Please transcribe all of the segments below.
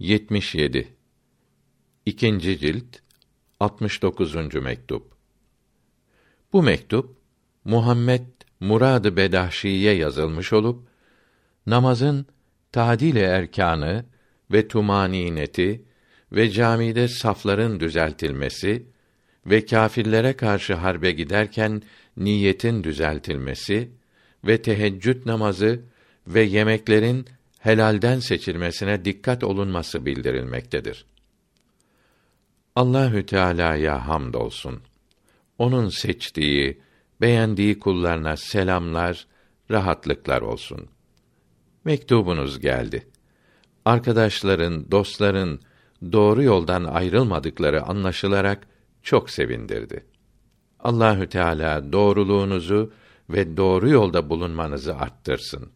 77 İkinci cilt 69. mektup Bu mektup Muhammed Murad-ı Bedahşi'ye yazılmış olup namazın tadil erkanı ve tumanineti ve camide safların düzeltilmesi ve kâfirlere karşı harbe giderken niyetin düzeltilmesi ve teheccüd namazı ve yemeklerin helalden seçilmesine dikkat olunması bildirilmektedir. Allahü Teala'ya hamdolsun. Onun seçtiği, beğendiği kullarına selamlar, rahatlıklar olsun. Mektubunuz geldi. Arkadaşların, dostların doğru yoldan ayrılmadıkları anlaşılarak çok sevindirdi. Allahü Teala doğruluğunuzu ve doğru yolda bulunmanızı arttırsın.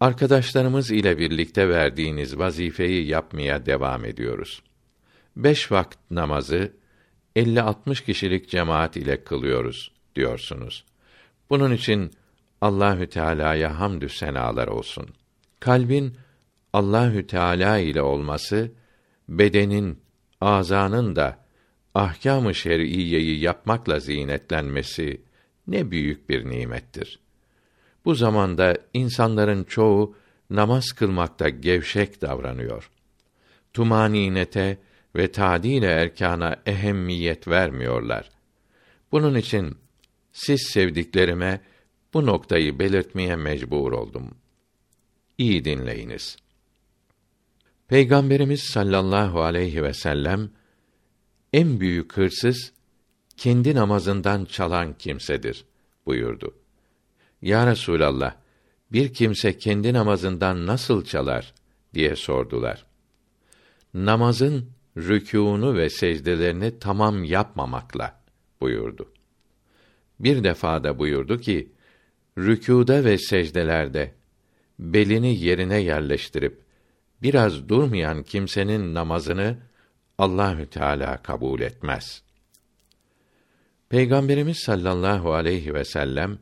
Arkadaşlarımız ile birlikte verdiğiniz vazifeyi yapmaya devam ediyoruz. Beş vakit namazı 50-60 kişilik cemaat ile kılıyoruz diyorsunuz. Bunun için Allahü Teala'ya hamdü senalar olsun. Kalbin Allahü Teala ile olması bedenin, azanın da ahkâm-ı şer'iyeyi yapmakla zinetlenmesi ne büyük bir nimettir. Bu zamanda insanların çoğu namaz kılmakta gevşek davranıyor. Tumaninete ve tadile erkana ehemmiyet vermiyorlar. Bunun için siz sevdiklerime bu noktayı belirtmeye mecbur oldum. İyi dinleyiniz. Peygamberimiz sallallahu aleyhi ve sellem en büyük hırsız kendi namazından çalan kimsedir buyurdu. Ya Resulallah, bir kimse kendi namazından nasıl çalar diye sordular. Namazın rükûnu ve secdelerini tamam yapmamakla buyurdu. Bir defa da buyurdu ki, rükûda ve secdelerde belini yerine yerleştirip biraz durmayan kimsenin namazını Allahü Teala kabul etmez. Peygamberimiz sallallahu aleyhi ve sellem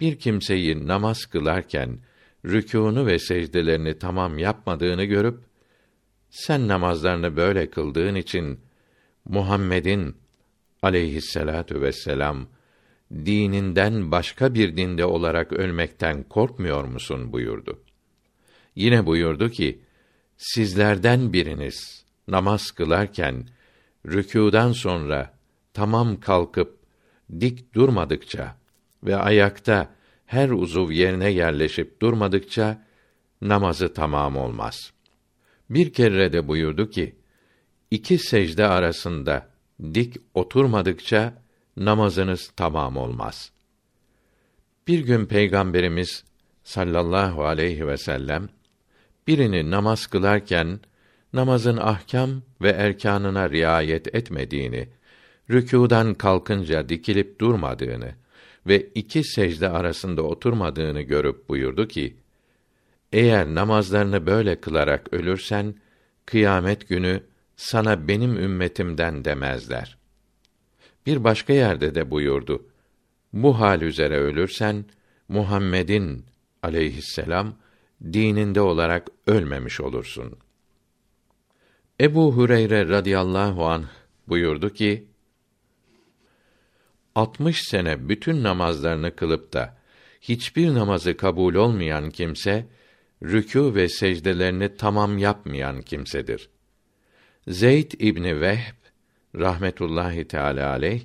bir kimseyi namaz kılarken rükûnu ve secdelerini tamam yapmadığını görüp sen namazlarını böyle kıldığın için Muhammed'in aleyhisselatu vesselam dininden başka bir dinde olarak ölmekten korkmuyor musun buyurdu. Yine buyurdu ki sizlerden biriniz namaz kılarken rükûdan sonra tamam kalkıp dik durmadıkça ve ayakta her uzuv yerine yerleşip durmadıkça namazı tamam olmaz. Bir kere de buyurdu ki, iki secde arasında dik oturmadıkça namazınız tamam olmaz. Bir gün Peygamberimiz sallallahu aleyhi ve sellem birini namaz kılarken namazın ahkam ve erkanına riayet etmediğini, rükûdan kalkınca dikilip durmadığını ve iki secde arasında oturmadığını görüp buyurdu ki: Eğer namazlarını böyle kılarak ölürsen kıyamet günü sana benim ümmetimden demezler. Bir başka yerde de buyurdu. Bu hal üzere ölürsen Muhammed'in aleyhisselam dininde olarak ölmemiş olursun. Ebu Hureyre radıyallahu anh buyurdu ki: 60 sene bütün namazlarını kılıp da hiçbir namazı kabul olmayan kimse rükû ve secdelerini tamam yapmayan kimsedir. Zeyd İbni Vehb rahmetullahi teala aleyh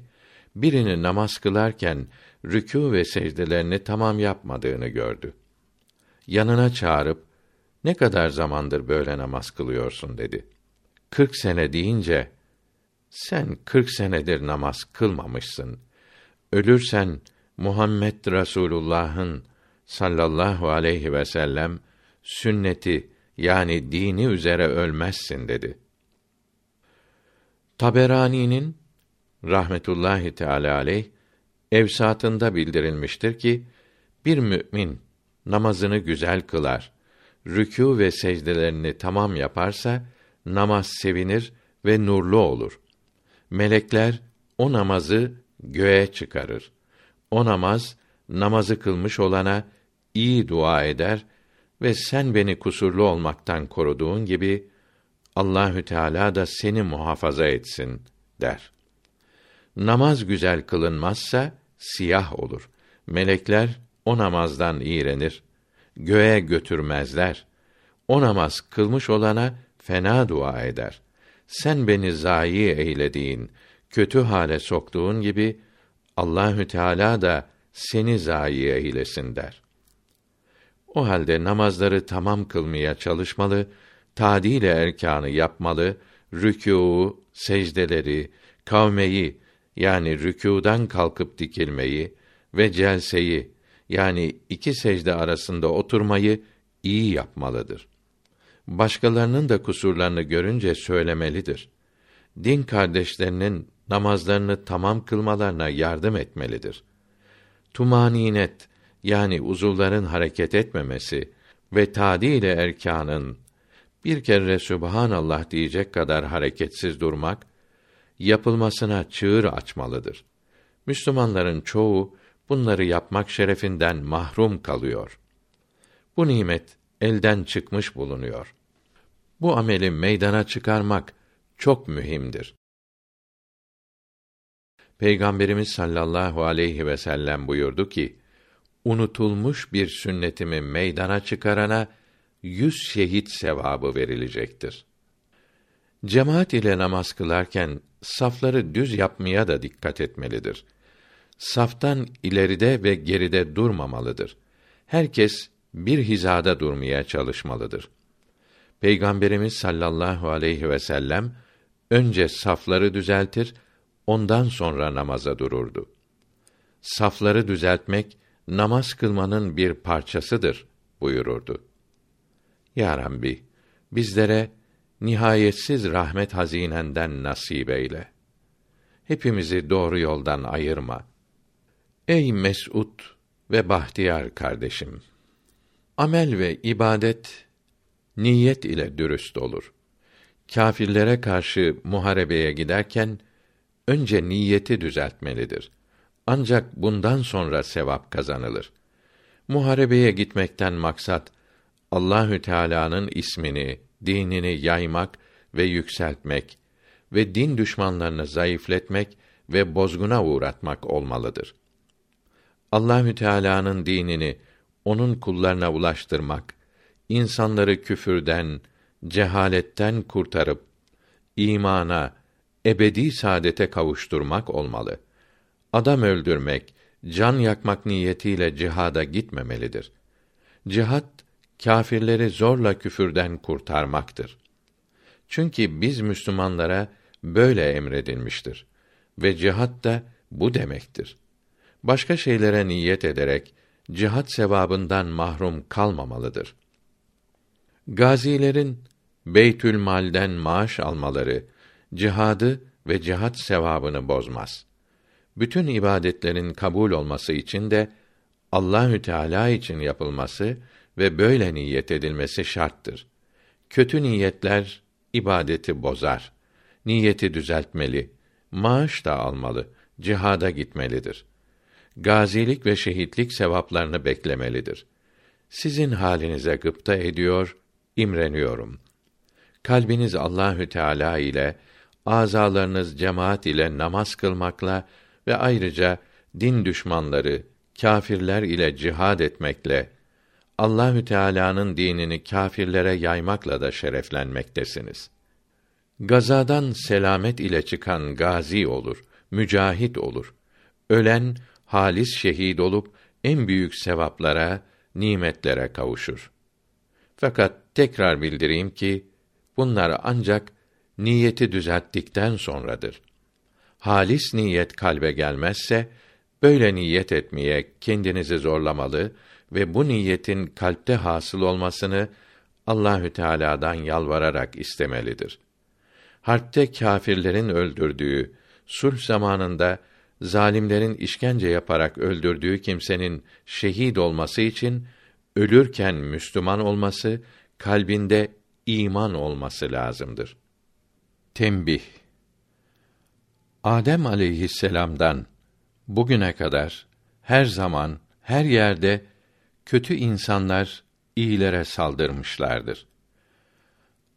birini namaz kılarken rükû ve secdelerini tamam yapmadığını gördü. Yanına çağırıp ne kadar zamandır böyle namaz kılıyorsun dedi. Kırk sene deyince sen kırk senedir namaz kılmamışsın. Ölürsen Muhammed Rasulullah'ın sallallahu aleyhi ve sellem sünneti yani dini üzere ölmezsin dedi. Taberani'nin rahmetullahi teala aleyh evsatında bildirilmiştir ki bir mümin namazını güzel kılar, rükû ve secdelerini tamam yaparsa namaz sevinir ve nurlu olur. Melekler o namazı göğe çıkarır. O namaz namazı kılmış olana iyi dua eder ve sen beni kusurlu olmaktan koruduğun gibi Allahü Teala da seni muhafaza etsin der. Namaz güzel kılınmazsa siyah olur. Melekler o namazdan iğrenir. Göğe götürmezler. O namaz kılmış olana fena dua eder. Sen beni zayi eylediğin, kötü hale soktuğun gibi Allahü Teala da seni zayi eylesin der. O halde namazları tamam kılmaya çalışmalı, tadile erkanı yapmalı, rükûu, secdeleri, kavmeyi yani rükûdan kalkıp dikilmeyi ve celseyi yani iki secde arasında oturmayı iyi yapmalıdır. Başkalarının da kusurlarını görünce söylemelidir. Din kardeşlerinin namazlarını tamam kılmalarına yardım etmelidir. Tumaninet yani uzuvların hareket etmemesi ve tadile erkanın bir kere Sübhanallah diyecek kadar hareketsiz durmak yapılmasına çığır açmalıdır. Müslümanların çoğu bunları yapmak şerefinden mahrum kalıyor. Bu nimet elden çıkmış bulunuyor. Bu ameli meydana çıkarmak çok mühimdir. Peygamberimiz sallallahu aleyhi ve sellem buyurdu ki: Unutulmuş bir sünnetimi meydana çıkarana yüz şehit sevabı verilecektir. Cemaat ile namaz kılarken safları düz yapmaya da dikkat etmelidir. Saftan ileride ve geride durmamalıdır. Herkes bir hizada durmaya çalışmalıdır. Peygamberimiz sallallahu aleyhi ve sellem önce safları düzeltir, ondan sonra namaza dururdu. Safları düzeltmek namaz kılmanın bir parçasıdır buyururdu. Ya Rabbi, bizlere nihayetsiz rahmet hazinenden nasip eyle. Hepimizi doğru yoldan ayırma. Ey mes'ud ve bahtiyar kardeşim! Amel ve ibadet niyet ile dürüst olur. Kâfirlere karşı muharebeye giderken önce niyeti düzeltmelidir. Ancak bundan sonra sevap kazanılır. Muharebeye gitmekten maksat Allahü Teala'nın ismini, dinini yaymak ve yükseltmek ve din düşmanlarını zayıfletmek ve bozguna uğratmak olmalıdır. Allahü Teala'nın dinini onun kullarına ulaştırmak, insanları küfürden, cehaletten kurtarıp imana, ebedi saadete kavuşturmak olmalı. Adam öldürmek, can yakmak niyetiyle cihada gitmemelidir. Cihat kâfirleri zorla küfürden kurtarmaktır. Çünkü biz Müslümanlara böyle emredilmiştir ve cihat da bu demektir. Başka şeylere niyet ederek cihat sevabından mahrum kalmamalıdır. Gazilerin Beytül Mal'den maaş almaları cihadı ve cihat sevabını bozmaz. Bütün ibadetlerin kabul olması için de Allahü Teala için yapılması ve böyle niyet edilmesi şarttır. Kötü niyetler ibadeti bozar. Niyeti düzeltmeli, maaş da almalı, cihada gitmelidir. Gazilik ve şehitlik sevaplarını beklemelidir. Sizin halinize gıpta ediyor, imreniyorum. Kalbiniz Allahü Teala ile, azalarınız cemaat ile namaz kılmakla ve ayrıca din düşmanları, kâfirler ile cihad etmekle Allahü Teala'nın dinini kâfirlere yaymakla da şereflenmektesiniz. Gazadan selamet ile çıkan gazi olur, mücahit olur. Ölen halis şehit olup en büyük sevaplara, nimetlere kavuşur. Fakat tekrar bildireyim ki bunlar ancak niyeti düzelttikten sonradır. Halis niyet kalbe gelmezse böyle niyet etmeye kendinizi zorlamalı ve bu niyetin kalpte hasıl olmasını Allahü Teala'dan yalvararak istemelidir. Harpte kâfirlerin öldürdüğü, sulh zamanında zalimlerin işkence yaparak öldürdüğü kimsenin şehit olması için ölürken Müslüman olması, kalbinde iman olması lazımdır. Tembih Adem aleyhisselam'dan bugüne kadar her zaman her yerde kötü insanlar iyilere saldırmışlardır.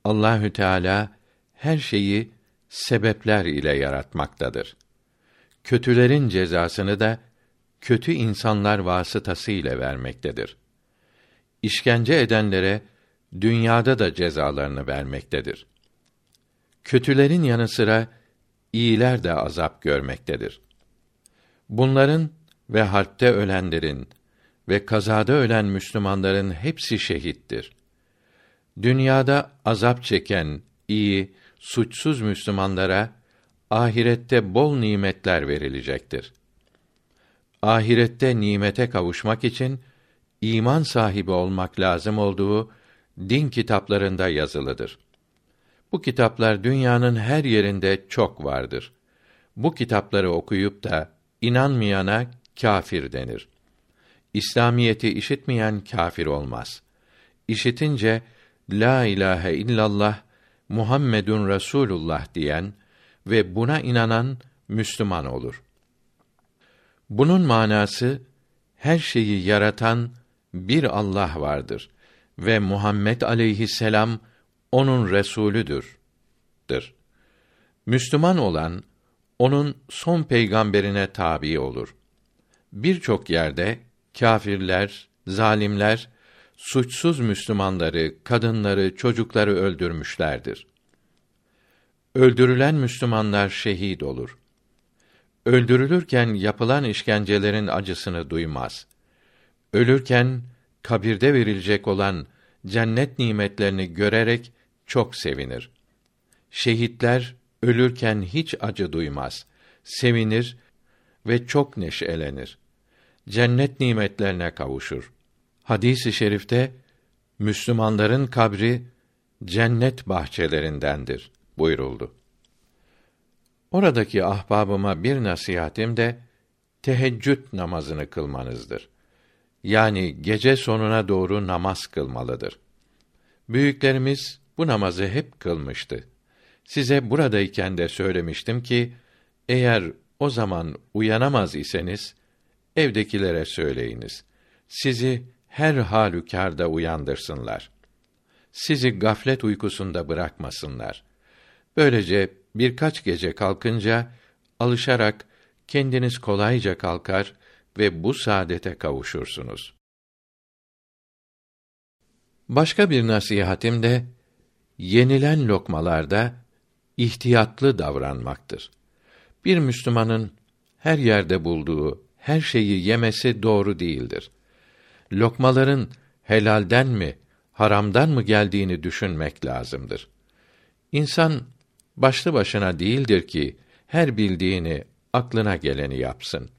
Allahü Teala her şeyi sebepler ile yaratmaktadır. Kötülerin cezasını da kötü insanlar vasıtası ile vermektedir. İşkence edenlere dünyada da cezalarını vermektedir. Kötülerin yanı sıra iyiler de azap görmektedir. Bunların ve harpte ölenlerin ve kazada ölen Müslümanların hepsi şehittir. Dünyada azap çeken iyi, suçsuz Müslümanlara ahirette bol nimetler verilecektir. Ahirette nimete kavuşmak için iman sahibi olmak lazım olduğu din kitaplarında yazılıdır. Bu kitaplar dünyanın her yerinde çok vardır. Bu kitapları okuyup da inanmayana kâfir denir. İslamiyeti işitmeyen kâfir olmaz. İşitince la ilahe illallah Muhammedun Resulullah diyen ve buna inanan Müslüman olur. Bunun manası her şeyi yaratan bir Allah vardır ve Muhammed aleyhisselam onun resulüdür. Dır. Müslüman olan onun son peygamberine tabi olur. Birçok yerde kâfirler, zalimler suçsuz Müslümanları, kadınları, çocukları öldürmüşlerdir. Öldürülen Müslümanlar şehit olur. Öldürülürken yapılan işkencelerin acısını duymaz. Ölürken kabirde verilecek olan cennet nimetlerini görerek çok sevinir. Şehitler ölürken hiç acı duymaz. Sevinir ve çok neşelenir. Cennet nimetlerine kavuşur. Hadisi şerifte Müslümanların kabri cennet bahçelerindendir buyuruldu. Oradaki ahbabıma bir nasihatim de teheccüd namazını kılmanızdır. Yani gece sonuna doğru namaz kılmalıdır. Büyüklerimiz bu namazı hep kılmıştı. Size buradayken de söylemiştim ki eğer o zaman uyanamaz iseniz evdekilere söyleyiniz. Sizi her halükarda uyandırsınlar. Sizi gaflet uykusunda bırakmasınlar. Böylece birkaç gece kalkınca alışarak kendiniz kolayca kalkar ve bu saadete kavuşursunuz. Başka bir nasihatim de yenilen lokmalarda ihtiyatlı davranmaktır. Bir Müslümanın her yerde bulduğu her şeyi yemesi doğru değildir. Lokmaların helalden mi, haramdan mı geldiğini düşünmek lazımdır. İnsan başlı başına değildir ki her bildiğini, aklına geleni yapsın.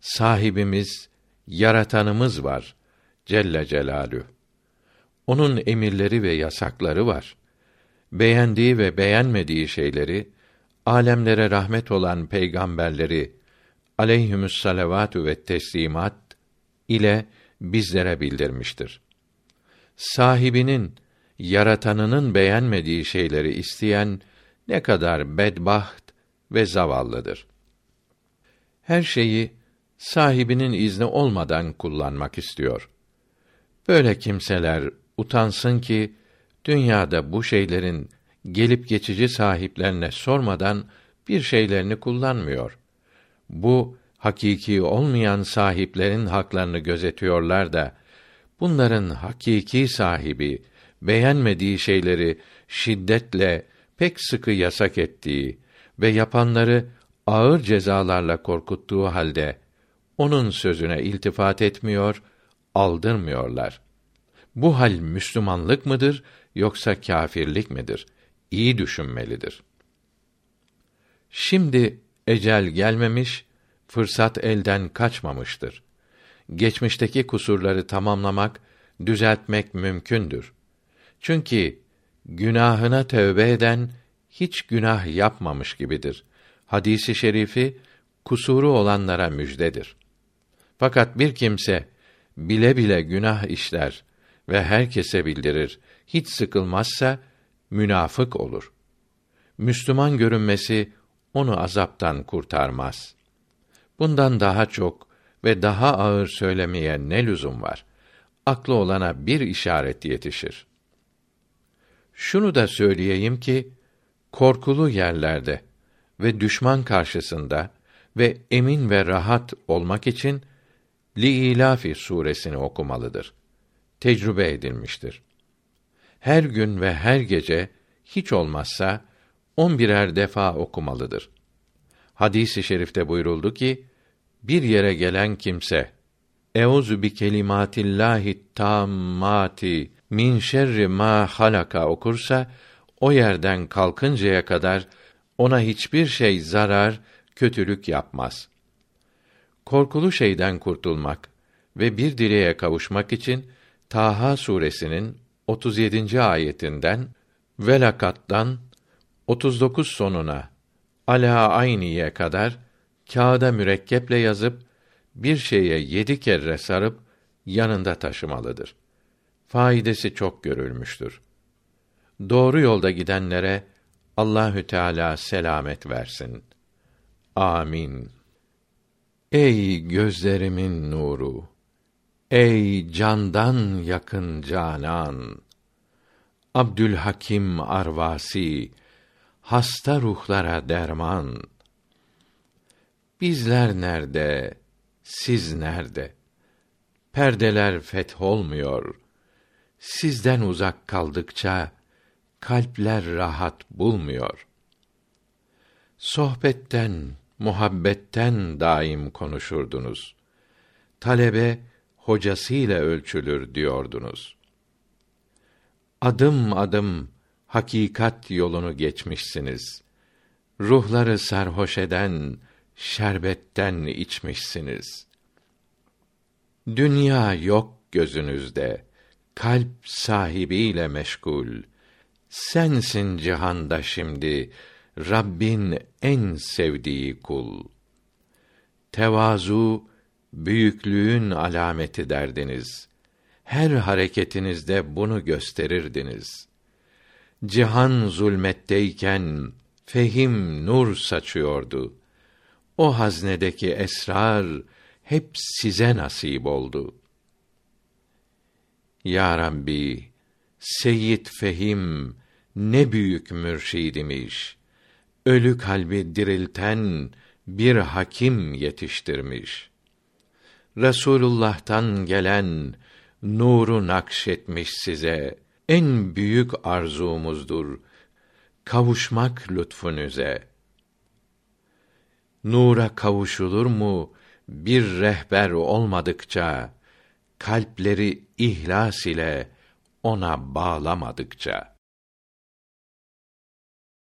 Sahibimiz, yaratanımız var Celle Celalü. Onun emirleri ve yasakları var. Beğendiği ve beğenmediği şeyleri alemlere rahmet olan peygamberleri aleyhümüs salavatü ve teslimat ile bizlere bildirmiştir. Sahibinin, yaratanının beğenmediği şeyleri isteyen ne kadar bedbaht ve zavallıdır. Her şeyi sahibinin izni olmadan kullanmak istiyor. Böyle kimseler utansın ki dünyada bu şeylerin gelip geçici sahiplerine sormadan bir şeylerini kullanmıyor. Bu hakiki olmayan sahiplerin haklarını gözetiyorlar da bunların hakiki sahibi beğenmediği şeyleri şiddetle pek sıkı yasak ettiği ve yapanları ağır cezalarla korkuttuğu halde onun sözüne iltifat etmiyor, aldırmıyorlar. Bu hal Müslümanlık mıdır yoksa kâfirlik midir? İyi düşünmelidir. Şimdi ecel gelmemiş, fırsat elden kaçmamıştır. Geçmişteki kusurları tamamlamak, düzeltmek mümkündür. Çünkü günahına tövbe eden hiç günah yapmamış gibidir. Hadisi şerifi kusuru olanlara müjdedir. Fakat bir kimse bile bile günah işler ve herkese bildirir, hiç sıkılmazsa münafık olur. Müslüman görünmesi onu azaptan kurtarmaz. Bundan daha çok ve daha ağır söylemeye ne lüzum var? Aklı olana bir işaret yetişir. Şunu da söyleyeyim ki korkulu yerlerde ve düşman karşısında ve emin ve rahat olmak için Liilafi suresini okumalıdır. Tecrübe edilmiştir. Her gün ve her gece hiç olmazsa on birer defa okumalıdır. Hadisi i şerifte buyuruldu ki, bir yere gelen kimse, Euzu bi kelimatillahi tammati min şerri ma halaka okursa, o yerden kalkıncaya kadar ona hiçbir şey zarar, kötülük yapmaz. Korkulu şeyden kurtulmak ve bir dileğe kavuşmak için Taha suresinin 37. ayetinden velakattan 39 sonuna ala ayniye kadar kağıda mürekkeple yazıp bir şeye yedi kere sarıp yanında taşımalıdır. Faidesi çok görülmüştür. Doğru yolda gidenlere Allahü Teala selamet versin. Amin. Ey gözlerimin nuru, ey candan yakın canan. Abdülhakim Arvasi hasta ruhlara derman. Bizler nerede? Siz nerede? Perdeler feth olmuyor. Sizden uzak kaldıkça kalpler rahat bulmuyor. Sohbetten, muhabbetten daim konuşurdunuz. Talebe hocasıyla ölçülür diyordunuz. Adım adım hakikat yolunu geçmişsiniz. Ruhları sarhoş eden şerbetten içmişsiniz. Dünya yok gözünüzde, kalp sahibiyle meşgul. Sensin cihanda şimdi Rabbin en sevdiği kul. Tevazu büyüklüğün alameti derdiniz. Her hareketinizde bunu gösterirdiniz. Cihan zulmetteyken fehim nur saçıyordu. O haznedeki esrar hep size nasip oldu. Ya Rabbi, Seyyid Fehim ne büyük mürşidimiş. Ölü kalbi dirilten bir hakim yetiştirmiş. Resulullah'tan gelen nuru nakşetmiş size. En büyük arzumuzdur kavuşmak lütfunuze. Nura kavuşulur mu bir rehber olmadıkça kalpleri ihlas ile ona bağlamadıkça